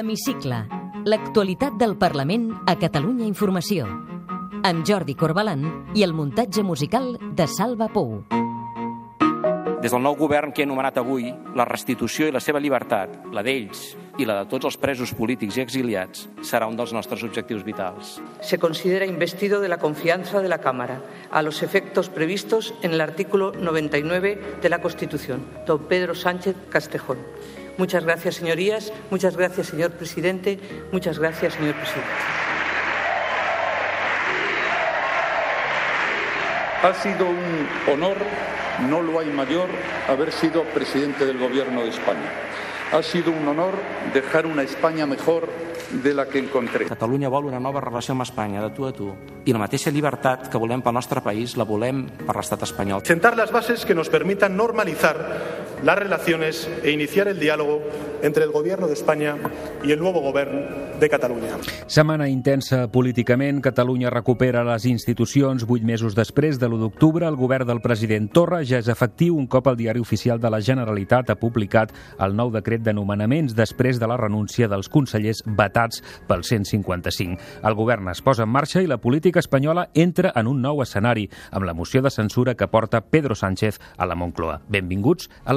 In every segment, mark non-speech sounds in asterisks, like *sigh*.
L'Hemicicle. L'actualitat del Parlament a Catalunya Informació. Amb Jordi Corbalan i el muntatge musical de Salva Pou. Des del nou govern que he anomenat avui, la restitució i la seva llibertat, la d'ells i la de tots els presos polítics i exiliats, serà un dels nostres objectius vitals. Se considera investido de la confianza de la Cámara a los efectos previstos en el artículo 99 de la Constitución. Don Pedro Sánchez Castejón. Muchas gracias, señorías. Muchas gracias, señor presidente. Muchas gracias, señor presidente. Ha sido un honor, no lo hay mayor, haber sido presidente del Gobierno de España. Ha sido un honor dejar una España mejor de la que encontré. Catalunya vol una nova relació amb Espanya, de tu a tu. I la mateixa llibertat que volem pel nostre país la volem per l'estat espanyol. Sentar las bases que nos permitan normalizar las relaciones e iniciar el diálogo entre el Gobierno de España y el nuevo Gobierno de Catalunya. Setmana intensa políticament. Catalunya recupera les institucions vuit mesos després de l'1 d'octubre. El govern del president Torra ja és efectiu un cop el diari oficial de la Generalitat ha publicat el nou decret de nomenaments després de la renúncia dels consellers vetats pel 155. El govern es posa en marxa i la política espanyola entra en un nou escenari amb la moció de censura que porta Pedro Sánchez a la Moncloa. Benvinguts a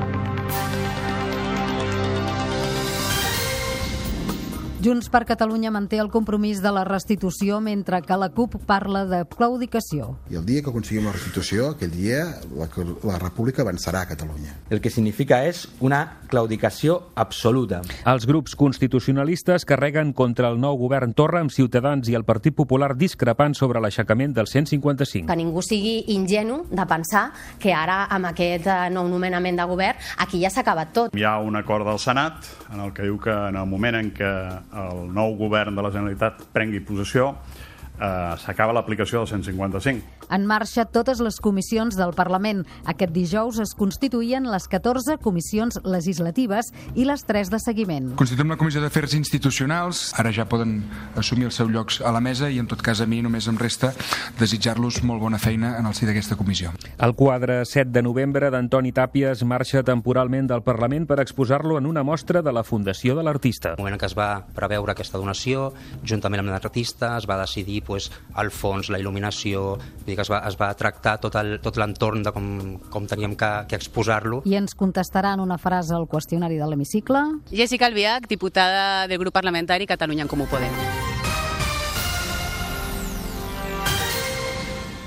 Junts per Catalunya manté el compromís de la restitució mentre que la CUP parla de claudicació. I el dia que aconseguim la restitució, aquell dia la, la República avançarà a Catalunya. El que significa és una claudicació absoluta. Els grups constitucionalistes carreguen contra el nou govern Torra amb Ciutadans i el Partit Popular discrepant sobre l'aixecament del 155. Que ningú sigui ingenu de pensar que ara, amb aquest eh, nou nomenament de govern, aquí ja s'ha acabat tot. Hi ha un acord del Senat en el que diu que en el moment en què el nou govern de la Generalitat prengui possessió, eh, s'acaba l'aplicació del 155. En marxa totes les comissions del Parlament. Aquest dijous es constituïen les 14 comissions legislatives i les 3 de seguiment. Constituïm la Comissió d'Afers Institucionals. Ara ja poden assumir els seus llocs a la mesa i, en tot cas, a mi només em resta desitjar-los molt bona feina en el si d'aquesta comissió. El quadre 7 de novembre d'Antoni Tàpies marxa temporalment del Parlament per exposar-lo en una mostra de la Fundació de l'Artista. En el moment en què es va preveure aquesta donació, juntament amb l'artista, es va decidir pues, el fons, la il·luminació, dir que es va, es va tractar tot el- tot l'entorn de com, com teníem que, que exposar-lo. I ens contestaran una frase al qüestionari de l'hemicicle. Jessica Albiach, diputada del grup parlamentari Catalunya en Comú Podem.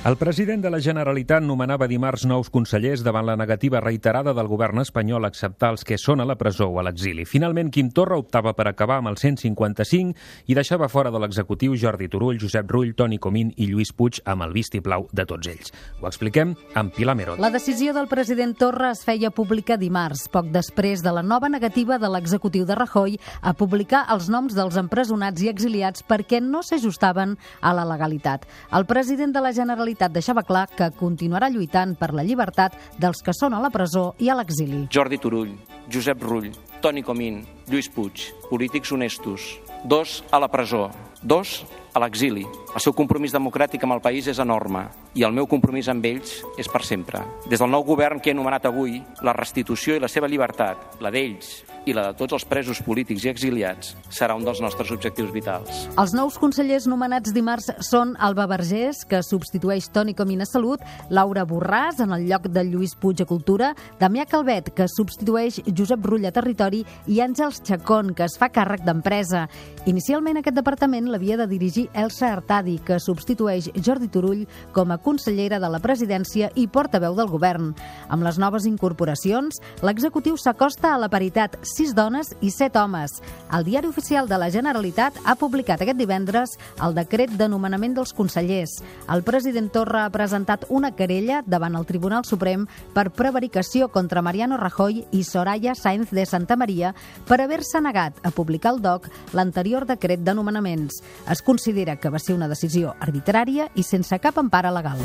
El president de la Generalitat nomenava dimarts nous consellers davant la negativa reiterada del govern espanyol a acceptar els que són a la presó o a l'exili. Finalment, Quim Torra optava per acabar amb el 155 i deixava fora de l'executiu Jordi Turull, Josep Rull, Toni Comín i Lluís Puig amb el vistiplau de tots ells. Ho expliquem amb Pilar Merot. La decisió del president Torra es feia pública dimarts, poc després de la nova negativa de l'executiu de Rajoy a publicar els noms dels empresonats i exiliats perquè no s'ajustaven a la legalitat. El president de la Generalitat deixava clar que continuarà lluitant per la llibertat dels que són a la presó i a l'exili. Jordi Turull, Josep Rull, Toni Comín, Lluís Puig, polítics honestos. Dos a la presó, dos a l'exili. El seu compromís democràtic amb el país és enorme i el meu compromís amb ells és per sempre. Des del nou govern que he anomenat avui, la restitució i la seva llibertat, la d'ells i la de tots els presos polítics i exiliats, serà un dels nostres objectius vitals. Els nous consellers nomenats dimarts són Alba Vergés, que substitueix Toni Comín a Salut, Laura Borràs, en el lloc de Lluís Puig a Cultura, Damià Calvet, que substitueix Josep Rull a Territori, i Àngels Chacón, que es fa càrrec d'empresa. Inicialment aquest departament l'havia de dirigir Elsa Artadi, que substitueix Jordi Turull com a consellera de la presidència i portaveu del govern. Amb les noves incorporacions, l'executiu s'acosta a la paritat 6 dones i 7 homes. El Diari Oficial de la Generalitat ha publicat aquest divendres el decret de nomenament dels consellers. El president Torra ha presentat una querella davant el Tribunal Suprem per prevaricació contra Mariano Rajoy i Soraya Sáenz de Santa Maria per haver-se negat a publicar al DOC l'anterior decret de nomenaments. Es considera que va ser una decisió arbitrària i sense cap empara legal.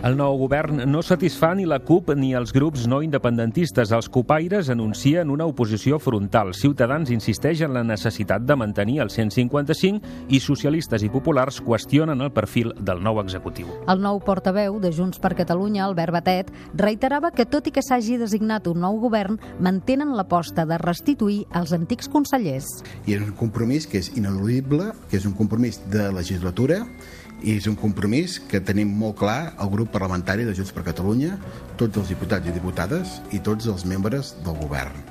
El nou govern no satisfà ni la CUP ni els grups no independentistes. Els copaires anuncien una oposició frontal. Ciutadans insisteix en la necessitat de mantenir el 155 i socialistes i populars qüestionen el perfil del nou executiu. El nou portaveu de Junts per Catalunya, Albert Batet, reiterava que tot i que s'hagi designat un nou govern, mantenen l'aposta de restituir els antics consellers. I és un compromís que és ineludible, que és un compromís de legislatura i és un compromís que tenim molt clar el grup parlamentari de Junts per Catalunya, tots els diputats i diputades i tots els membres del govern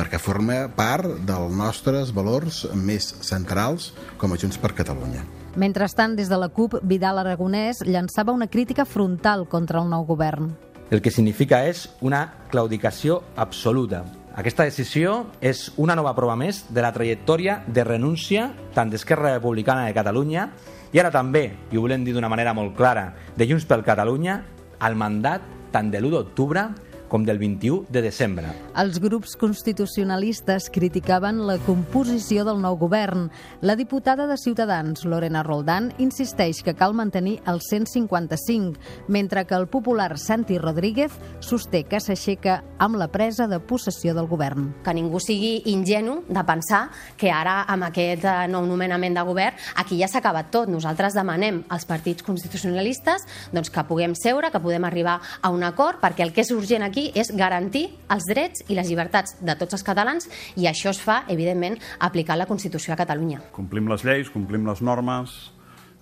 perquè forma part dels nostres valors més centrals com a Junts per Catalunya. Mentrestant, des de la CUP, Vidal Aragonès llançava una crítica frontal contra el nou govern. El que significa és una claudicació absoluta. Aquesta decisió és una nova prova més de la trajectòria de renúncia tant d'Esquerra Republicana de Catalunya i ara també, i ho volem dir d'una manera molt clara, de Junts per Catalunya, al mandat tant de l'1 d'octubre com del 21 de desembre. Els grups constitucionalistes criticaven la composició del nou govern. La diputada de Ciutadans, Lorena Roldán, insisteix que cal mantenir el 155, mentre que el popular Santi Rodríguez sosté que s'aixeca amb la presa de possessió del govern. Que ningú sigui ingenu de pensar que ara, amb aquest eh, nou nomenament de govern, aquí ja s'ha acabat tot. Nosaltres demanem als partits constitucionalistes doncs, que puguem seure, que podem arribar a un acord, perquè el que és urgent aquí aquí és garantir els drets i les llibertats de tots els catalans i això es fa, evidentment, aplicant la Constitució a Catalunya. Complim les lleis, complim les normes,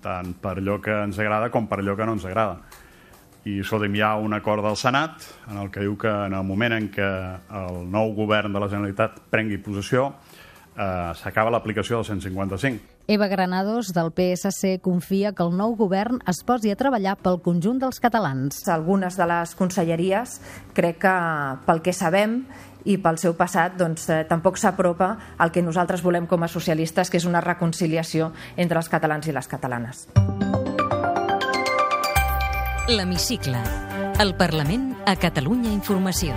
tant per allò que ens agrada com per allò que no ens agrada. I escolta'm, hi ha un acord del Senat en el que diu que en el moment en què el nou govern de la Generalitat prengui possessió eh, s'acaba l'aplicació del 155. Eva Granados, del PSC, confia que el nou govern es posi a treballar pel conjunt dels catalans. Algunes de les conselleries, crec que pel que sabem i pel seu passat doncs, eh, tampoc s'apropa al que nosaltres volem com a socialistes, que és una reconciliació entre els catalans i les catalanes. L'Hemicicle. El Parlament a Catalunya Informació.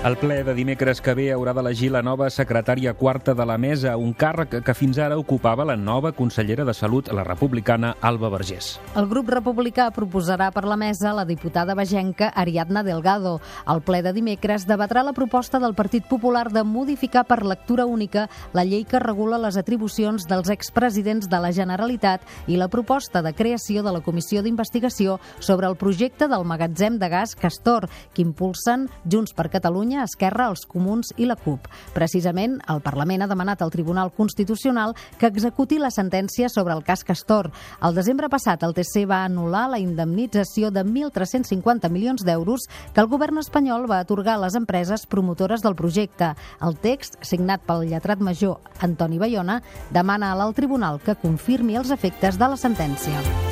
El ple de dimecres que ve haurà d'elegir la nova secretària quarta de la mesa, un càrrec que fins ara ocupava la nova consellera de Salut, la republicana Alba Vergés. El grup republicà proposarà per la mesa la diputada vegenca Ariadna Delgado. El ple de dimecres debatrà la proposta del Partit Popular de modificar per lectura única la llei que regula les atribucions dels expresidents de la Generalitat i la proposta de creació de la Comissió d'Investigació sobre el projecte del magatzem de gas Castor, que impulsen Junts per Catalunya Catalunya, Esquerra, els Comuns i la CUP. Precisament, el Parlament ha demanat al Tribunal Constitucional que executi la sentència sobre el cas Castor. El desembre passat, el TC va anul·lar la indemnització de 1.350 milions d'euros que el govern espanyol va atorgar a les empreses promotores del projecte. El text, signat pel lletrat major Antoni Bayona, demana a l'alt tribunal que confirmi els efectes de la sentència.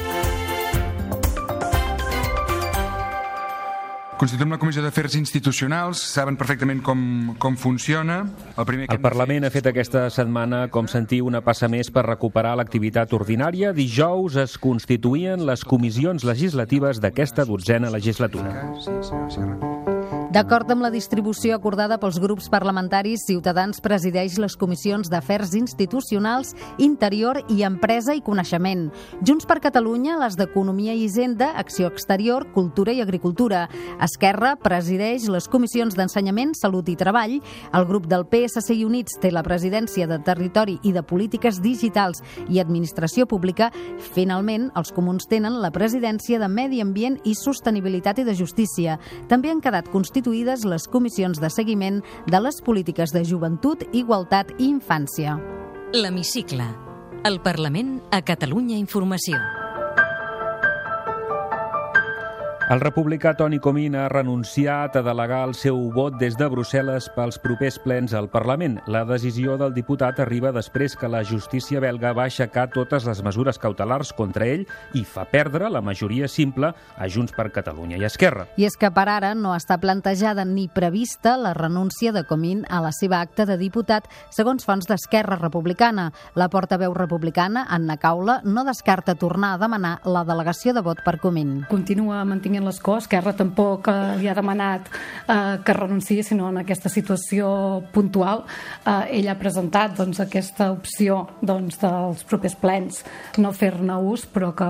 Constituïm la Comissió d'Afers Institucionals, saben perfectament com, com funciona. El, primer que el Parlament ha fet aquesta setmana, com sentir, una passa més per recuperar l'activitat ordinària. Dijous es constituïen les comissions legislatives d'aquesta dotzena legislatura. Sí, sí, sí, D'acord amb la distribució acordada pels grups parlamentaris, Ciutadans presideix les comissions d'Afers Institucionals, Interior i Empresa i Coneixement. Junts per Catalunya, les d'Economia i Hisenda, Acció Exterior, Cultura i Agricultura. Esquerra presideix les comissions d'Ensenyament, Salut i Treball. El grup del PSC i Units té la presidència de Territori i de Polítiques Digitals i Administració Pública. Finalment, els comuns tenen la presidència de Medi Ambient i Sostenibilitat i de Justícia. També han quedat constituïts constituïdes les comissions de seguiment de les polítiques de joventut, igualtat i infància. L'Hemicicle. El Parlament a Catalunya Informació. El republicà Toni Comín ha renunciat a delegar el seu vot des de Brussel·les pels propers plens al Parlament. La decisió del diputat arriba després que la justícia belga va aixecar totes les mesures cautelars contra ell i fa perdre la majoria simple a Junts per Catalunya i Esquerra. I és que per ara no està plantejada ni prevista la renúncia de Comín a la seva acta de diputat, segons fonts d'Esquerra Republicana. La portaveu republicana, Anna Caula, no descarta tornar a demanar la delegació de vot per Comín. Continua mantenint canvien les coses. Esquerra tampoc eh, li ha demanat eh, que renunciï, sinó en aquesta situació puntual. Eh, ell ha presentat doncs, aquesta opció doncs, dels propers plens no fer-ne ús, però que,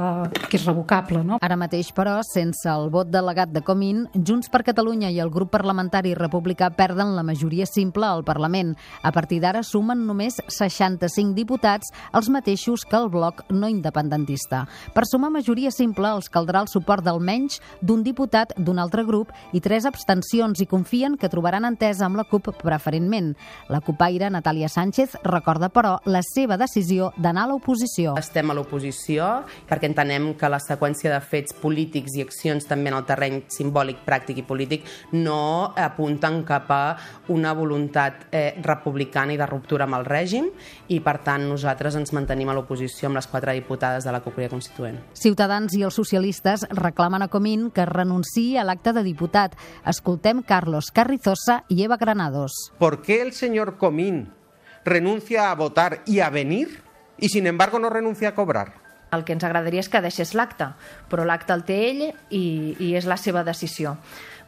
que és revocable. No? Ara mateix, però, sense el vot delegat de Comín, Junts per Catalunya i el grup parlamentari republicà perden la majoria simple al Parlament. A partir d'ara sumen només 65 diputats, els mateixos que el bloc no independentista. Per sumar majoria simple els caldrà el suport d'almenys d'un diputat d'un altre grup i tres abstencions i confien que trobaran entesa amb la CUP preferentment. La cupaire Natàlia Sánchez recorda, però, la seva decisió d'anar a l'oposició. Estem a l'oposició perquè entenem que la seqüència de fets polítics i accions també en el terreny simbòlic, pràctic i polític no apunten cap a una voluntat eh, republicana i de ruptura amb el règim i, per tant, nosaltres ens mantenim a l'oposició amb les quatre diputades de la Cocuria Constituent. Ciutadans i els socialistes reclamen a Comín que renunciï a l'acte de diputat. Escoltem Carlos Carrizosa i Eva Granados. ¿Por qué el señor Comín renuncia a votar y a venir y, sin embargo, no renuncia a cobrar? El que ens agradaria és que deixés l'acte, però l'acte el té ell i, i és la seva decisió.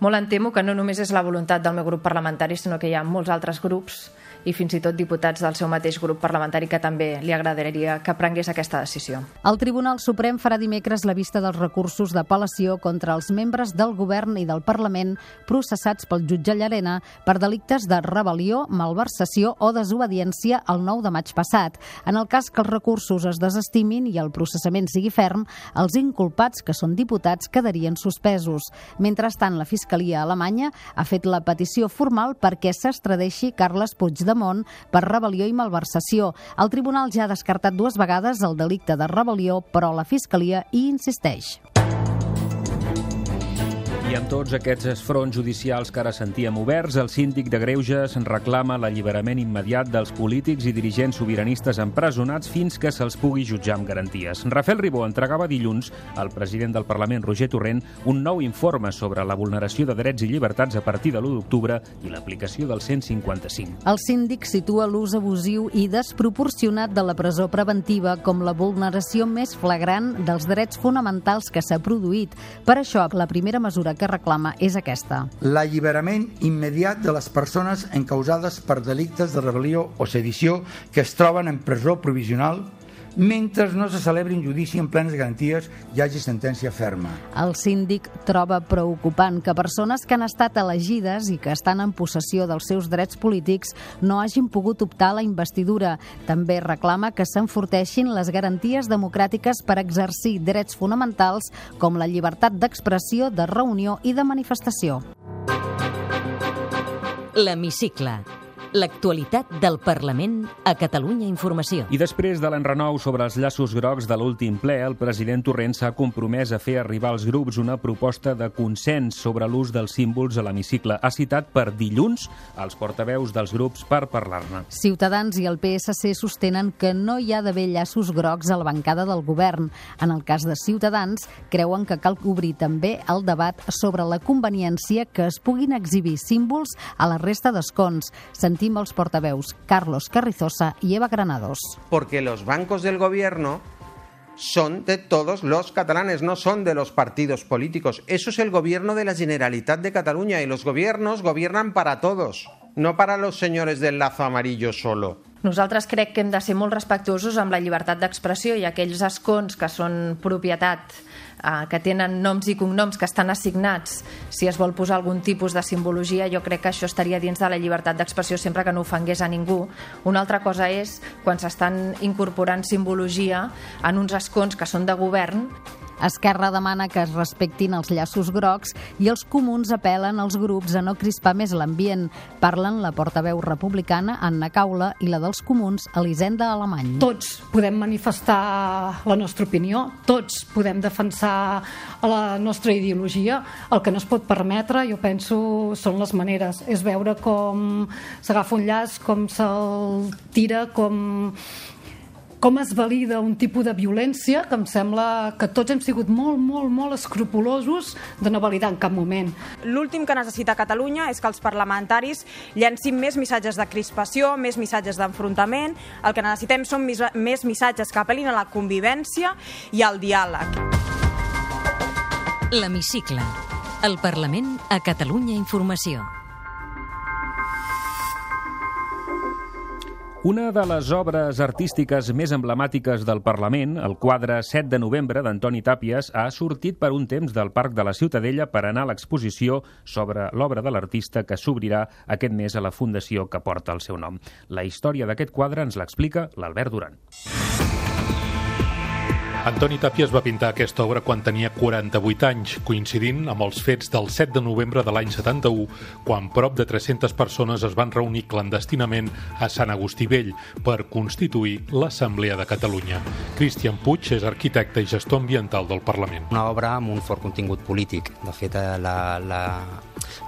Molt em temo que no només és la voluntat del meu grup parlamentari, sinó que hi ha molts altres grups i fins i tot diputats del seu mateix grup parlamentari que també li agradaria que prengués aquesta decisió. El Tribunal Suprem farà dimecres la vista dels recursos d'apel·lació contra els membres del govern i del Parlament processats pel jutge Llarena per delictes de rebel·lió, malversació o desobediència el 9 de maig passat. En el cas que els recursos es desestimin i el processament sigui ferm, els inculpats, que són diputats, quedarien suspesos. Mentrestant, la Fiscalia alemanya ha fet la petició formal perquè s'estradeixi Carles Puigdemont per rebel·lió i malversació. El tribunal ja ha descartat dues vegades el delicte de rebel·lió, però la Fiscalia hi insisteix. I amb tots aquests fronts judicials que ara sentíem oberts, el síndic de Greuges reclama l'alliberament immediat dels polítics i dirigents sobiranistes empresonats fins que se'ls pugui jutjar amb garanties. Rafael Ribó entregava dilluns al president del Parlament, Roger Torrent, un nou informe sobre la vulneració de drets i llibertats a partir de l'1 d'octubre i l'aplicació del 155. El síndic situa l'ús abusiu i desproporcionat de la presó preventiva com la vulneració més flagrant dels drets fonamentals que s'ha produït. Per això, la primera mesura que reclama és aquesta. L'alliberament immediat de les persones encausades per delictes de rebel·lió o sedició que es troben en presó provisional mentre no se celebri un judici en plenes garanties i hi hagi sentència ferma. El síndic troba preocupant que persones que han estat elegides i que estan en possessió dels seus drets polítics no hagin pogut optar a la investidura. També reclama que s'enforteixin les garanties democràtiques per exercir drets fonamentals com la llibertat d'expressió, de reunió i de manifestació. L'Hemicicle. L'actualitat del Parlament a Catalunya Informació. I després de l'enrenou sobre els llaços grocs de l'últim ple, el president Torrent s'ha compromès a fer arribar als grups una proposta de consens sobre l'ús dels símbols a l'hemicicle. Ha citat per dilluns els portaveus dels grups per parlar-ne. Ciutadans i el PSC sostenen que no hi ha d'haver llaços grocs a la bancada del govern. En el cas de Ciutadans, creuen que cal obrir també el debat sobre la conveniència que es puguin exhibir símbols a la resta d'escons. Sentim els portaveus Carlos Carrizosa i Eva Granados. Porque los bancos del gobierno son de todos los catalanes, no son de los partidos políticos. Eso es el gobierno de la Generalitat de Cataluña y los gobiernos gobiernan para todos, no para los señores del lazo amarillo solo. Nosaltres crec que hem de ser molt respectuosos amb la llibertat d'expressió i aquells escons que són propietat eh, que tenen noms i cognoms que estan assignats, si es vol posar algun tipus de simbologia, jo crec que això estaria dins de la llibertat d'expressió sempre que no ofengués a ningú. Una altra cosa és quan s'estan incorporant simbologia en uns escons que són de govern Esquerra demana que es respectin els llaços grocs i els comuns apel·len als grups a no crispar més l'ambient. Parlen la portaveu republicana Anna Caula i la dels comuns Elisenda Alemany. Tots podem manifestar la nostra opinió, tots podem defensar la nostra ideologia. El que no es pot permetre, jo penso, són les maneres. És veure com s'agafa un llaç, com se'l tira, com com es valida un tipus de violència que em sembla que tots hem sigut molt, molt, molt escrupulosos de no validar en cap moment. L'últim que necessita Catalunya és que els parlamentaris llancin més missatges de crispació, més missatges d'enfrontament. El que necessitem són més missatges que apel·lin a la convivència i al diàleg. L'Hemicicle. El Parlament a Catalunya Informació. Una de les obres artístiques més emblemàtiques del Parlament, el quadre 7 de novembre d'Antoni Tàpies, ha sortit per un temps del Parc de la Ciutadella per anar a l'exposició sobre l'obra de l'artista que s'obrirà aquest mes a la fundació que porta el seu nom. La història d'aquest quadre ens l'explica l'Albert Duran. Antoni Tàpies va pintar aquesta obra quan tenia 48 anys, coincidint amb els fets del 7 de novembre de l'any 71, quan prop de 300 persones es van reunir clandestinament a Sant Agustí Vell per constituir l'Assemblea de Catalunya. Cristian Puig és arquitecte i gestor ambiental del Parlament. Una obra amb un fort contingut polític. De fet, eh, la, la,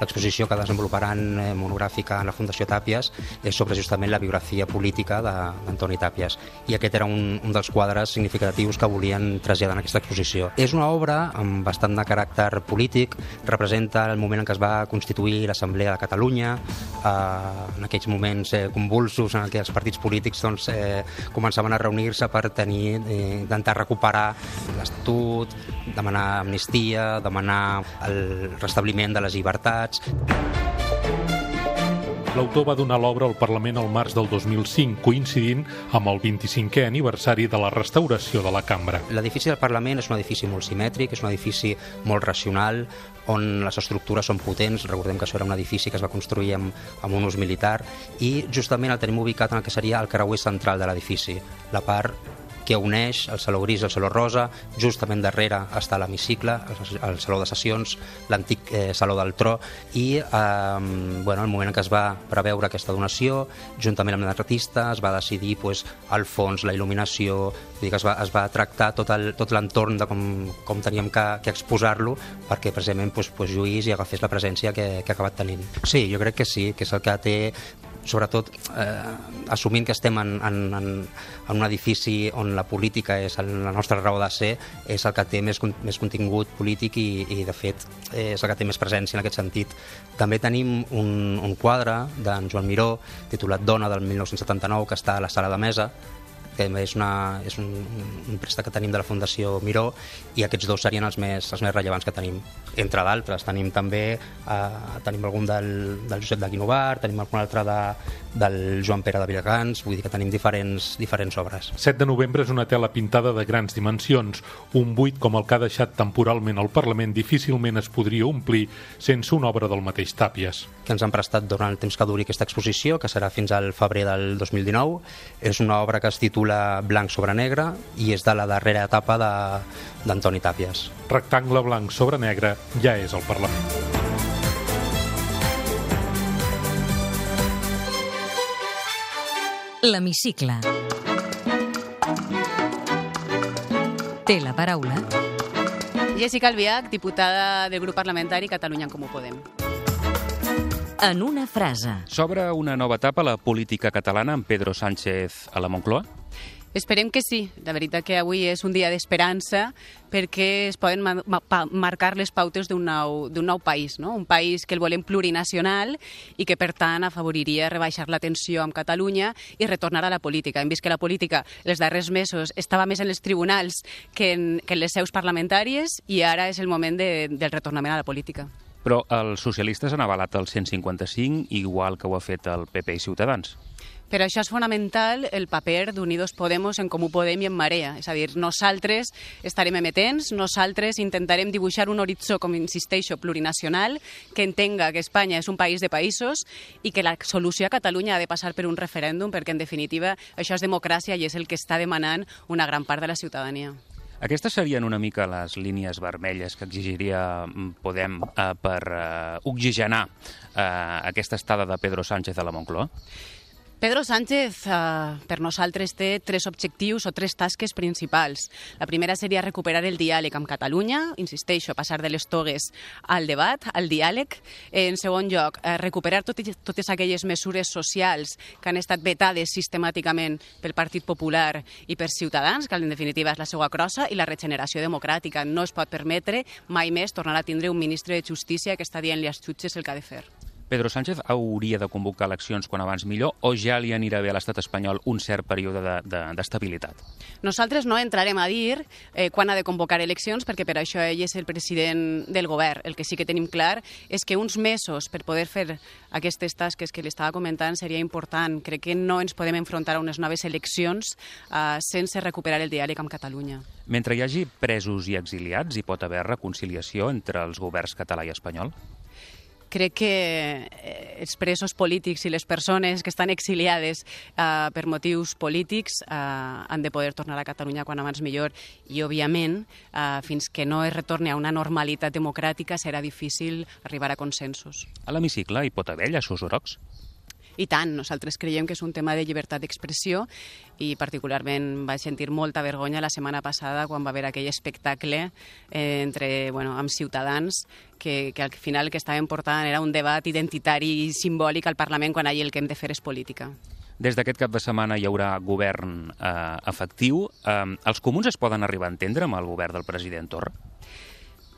l'exposició que desenvoluparan eh, monogràfica en la Fundació Tàpies és sobre justament la biografia política d'Antoni Tàpies. I aquest era un, un dels quadres significatius que volien traslladar en aquesta exposició. És una obra amb bastant de caràcter polític, representa el moment en què es va constituir l'Assemblea de Catalunya, eh, en aquells moments eh, convulsos en què els partits polítics doncs, eh, començaven a reunir-se per tenir, eh, intentar recuperar l'Estatut, demanar amnistia, demanar el restabliment de les llibertats. L'autor va donar l'obra al Parlament al març del 2005, coincidint amb el 25è aniversari de la restauració de la cambra. L'edifici del Parlament és un edifici molt simètric, és un edifici molt racional, on les estructures són potents. Recordem que això era un edifici que es va construir amb, amb un ús militar i justament el tenim ubicat en el que seria el creuer central de l'edifici, la part que uneix el Saló Gris i el Saló Rosa. Justament darrere està l'hemicicle, el, el Saló de Sessions, l'antic eh, Saló del Tro, i eh, bueno, el moment en què es va preveure aquesta donació, juntament amb l'artista, es va decidir pues, el fons, la il·luminació, dir que es va, es va tractar tot l'entorn de com, com teníem que, que exposar-lo perquè precisament pues, pues, lluís i agafés la presència que, que ha acabat tenint. Sí, jo crec que sí, que és el que té sobretot eh, assumint que estem en, en, en, en un edifici on la política és el, la nostra raó de ser, és el que té més, més contingut polític i, i de fet és el que té més presència en aquest sentit. També tenim un, un quadre d'en Joan Miró titulat Dona del 1979 que està a la sala de mesa que és, una, és un, un préstec que tenim de la Fundació Miró i aquests dos serien els més, els més rellevants que tenim. Entre d'altres, tenim també eh, tenim algun del, del Josep de Guinovar, tenim algun altre de, del Joan Pere de Vilagans, vull dir que tenim diferents, diferents obres. 7 de novembre és una tela pintada de grans dimensions. Un buit com el que ha deixat temporalment el Parlament difícilment es podria omplir sense una obra del mateix Tàpies. Que ens han prestat durant el temps que duri aquesta exposició, que serà fins al febrer del 2019. És una obra que es titula Blanc sobre negre i és de la darrera etapa d'Antoni Tàpies. Rectangle blanc sobre negre ja és el Parlament. L'Hemicicle. Té la paraula Jessica Albiach, diputada del grup parlamentari Catalunya en Comú Podem. en una frase. S'obre una nova etapa a la política catalana amb Pedro Sánchez a la Moncloa? Esperem que sí. La veritat que avui és un dia d'esperança perquè es poden ma ma marcar les pautes d'un nou, nou país, no? un país que el volem plurinacional i que, per tant, afavoriria rebaixar la tensió amb Catalunya i retornar a la política. Hem vist que la política els darrers mesos estava més en els tribunals que en, que en les seus parlamentàries i ara és el moment de, del retornament a la política. Però els socialistes han avalat el 155, igual que ho ha fet el PP i Ciutadans. Per això és fonamental el paper d'Unidos Podemos en Comú Podem i en Marea. És a dir, nosaltres estarem emetents, nosaltres intentarem dibuixar un horitzó, com insisteixo, plurinacional, que entenga que Espanya és un país de països i que la solució a Catalunya ha de passar per un referèndum, perquè en definitiva això és democràcia i és el que està demanant una gran part de la ciutadania. Aquestes serien una mica les línies vermelles que exigiria mm, Podem eh, per eh, oxigenar eh, aquesta estada de Pedro Sánchez a la Moncloa? Pedro Sánchez, eh, per nosaltres, té tres objectius o tres tasques principals. La primera seria recuperar el diàleg amb Catalunya, insisteixo, passar de les togues al debat, al diàleg. En segon lloc, eh, recuperar tot, totes aquelles mesures socials que han estat vetades sistemàticament pel Partit Popular i per Ciutadans, que en definitiva és la seva crossa, i la regeneració democràtica. No es pot permetre mai més tornar a tindre un ministre de Justícia que està dient-li als jutges el que ha de fer. Pedro Sánchez hauria de convocar eleccions quan abans millor o ja li anirà bé a l'estat espanyol un cert període d'estabilitat? De, de, Nosaltres no entrarem a dir eh, quan ha de convocar eleccions perquè per això ell és el president del govern. El que sí que tenim clar és que uns mesos per poder fer aquestes tasques que li estava comentant seria important. Crec que no ens podem enfrontar a unes noves eleccions eh, sense recuperar el diàleg amb Catalunya. Mentre hi hagi presos i exiliats, hi pot haver reconciliació entre els governs català i espanyol? Crec que eh, els presos polítics i les persones que estan exiliades eh, per motius polítics eh, han de poder tornar a Catalunya quan abans millor i, òbviament, eh, fins que no es retorni a una normalitat democràtica serà difícil arribar a consensos. A l'hemicicle hi pot haver llaços grocs? I tant, nosaltres creiem que és un tema de llibertat d'expressió i particularment vaig sentir molta vergonya la setmana passada quan va haver aquell espectacle eh, entre, bueno, amb ciutadans que, que al final el que estaven portant era un debat identitari i simbòlic al Parlament quan allà el que hem de fer és política. Des d'aquest cap de setmana hi haurà govern eh, efectiu. Eh, els comuns es poden arribar a entendre amb el govern del president Torra?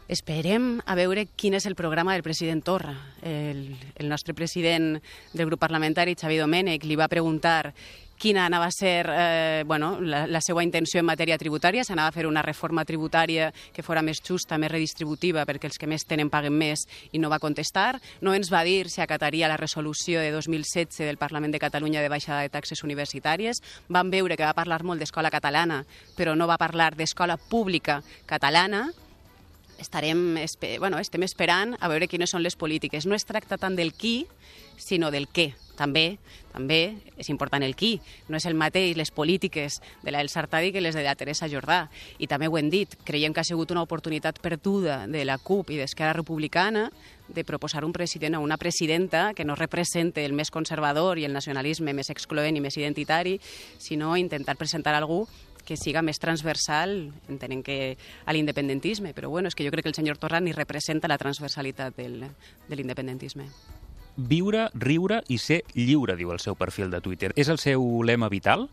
Esperem a veure quin és el programa del president Torra. El, el nostre president del grup parlamentari, Xavi Domènech, li va preguntar quina anava a ser eh, bueno, la, la seva intenció en matèria tributària, s'anava a fer una reforma tributària que fora més justa, més redistributiva, perquè els que més tenen paguen més, i no va contestar. No ens va dir si acataria la resolució de 2016 del Parlament de Catalunya de baixada de taxes universitàries. Vam veure que va parlar molt d'escola catalana, però no va parlar d'escola pública catalana, estarem, bueno, estem esperant a veure quines són les polítiques. No es tracta tant del qui, sinó del què. També, també és important el qui. No és el mateix les polítiques de la del Sartadi que les de la Teresa Jordà. I també ho hem dit, creiem que ha sigut una oportunitat perduda de la CUP i d'Esquerra Republicana de proposar un president o una presidenta que no represente el més conservador i el nacionalisme més excloent i més identitari, sinó intentar presentar algú que siga més transversal, entenem que a l'independentisme, però bueno, és que jo crec que el senyor Torra ni representa la transversalitat del, de l'independentisme. Viure, riure i ser lliure, diu el seu perfil de Twitter. És el seu lema vital?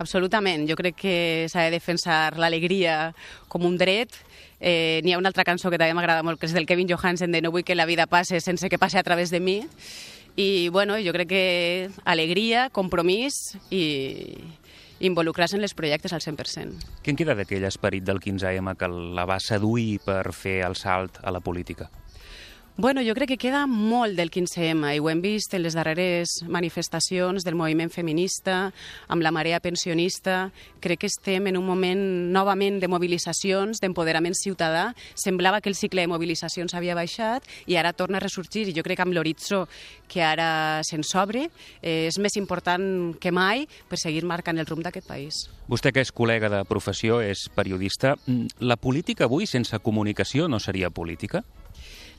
Absolutament. Jo crec que s'ha de defensar l'alegria com un dret. Eh, N'hi ha una altra cançó que també m'agrada molt, que és del Kevin Johansen, de No vull que la vida passe sense que passi a través de mi. I bueno, jo crec que alegria, compromís i, involucrar-se en els projectes al 100%. Què en queda d'aquell esperit del 15M que la va seduir per fer el salt a la política? Bueno, jo crec que queda molt del 15M i ho hem vist en les darreres manifestacions del moviment feminista, amb la marea pensionista. Crec que estem en un moment novament de mobilitzacions, d'empoderament ciutadà. Semblava que el cicle de mobilitzacions havia baixat i ara torna a ressorgir i jo crec que amb l'horitzó que ara se'ns obre eh, és més important que mai per seguir marcant el rumb d'aquest país. Vostè que és col·lega de professió, és periodista. Mm, la política avui sense comunicació no seria política?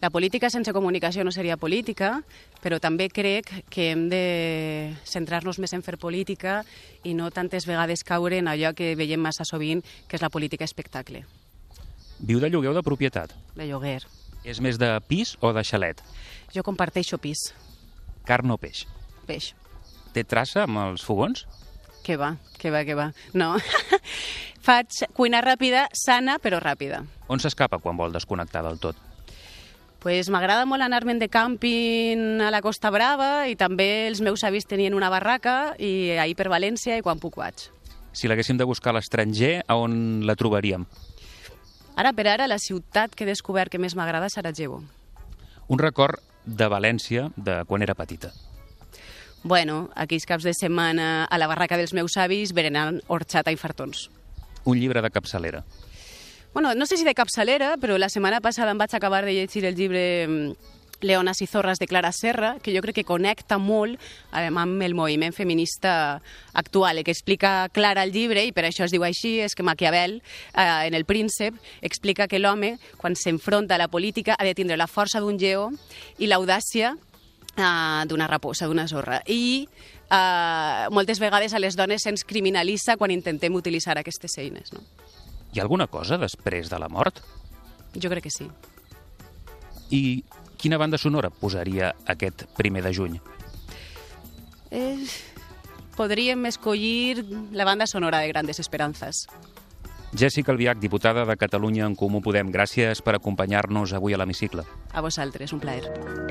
La política sense comunicació no seria política, però també crec que hem de centrar-nos més en fer política i no tantes vegades caure en allò que veiem massa sovint, que és la política espectacle. Viu de lloguer o de propietat? De lloguer. És més de pis o de xalet? Jo comparteixo pis. Carn o peix? Peix. Té traça amb els fogons? Que va, que va, que va. No. *laughs* Faig cuina ràpida, sana, però ràpida. On s'escapa quan vol desconnectar del tot? Pues m'agrada molt anar-me'n de càmping a la Costa Brava i també els meus avis tenien una barraca i ahir per València i quan puc vaig. Si l'haguéssim de buscar a l'estranger, a on la trobaríem? Ara per ara, la ciutat que he descobert que més m'agrada és Sarajevo. Un record de València de quan era petita. Bueno, aquells caps de setmana a la barraca dels meus avis berenant horxata i fartons. Un llibre de capçalera. Bueno, no sé si de capçalera, però la setmana passada em vaig acabar de llegir el llibre mm, Leonas i Zorras de Clara Serra, que jo crec que connecta molt amb el moviment feminista actual, que explica Clara el llibre, i per això es diu així, és que Maquiavel, eh, en El príncep, explica que l'home, quan s'enfronta a la política, ha de tindre la força d'un lleó i l'audàcia eh, d'una raposa, d'una zorra. I eh, moltes vegades a les dones se'ns criminalitza quan intentem utilitzar aquestes eines. No? Hi ha alguna cosa després de la mort? Jo crec que sí. I quina banda sonora posaria aquest primer de juny? Eh, podríem escollir la banda sonora de Grandes Esperanzas. Jessica Albiach, diputada de Catalunya en Comú Podem, gràcies per acompanyar-nos avui a l'hemicicle. A vosaltres, un plaer.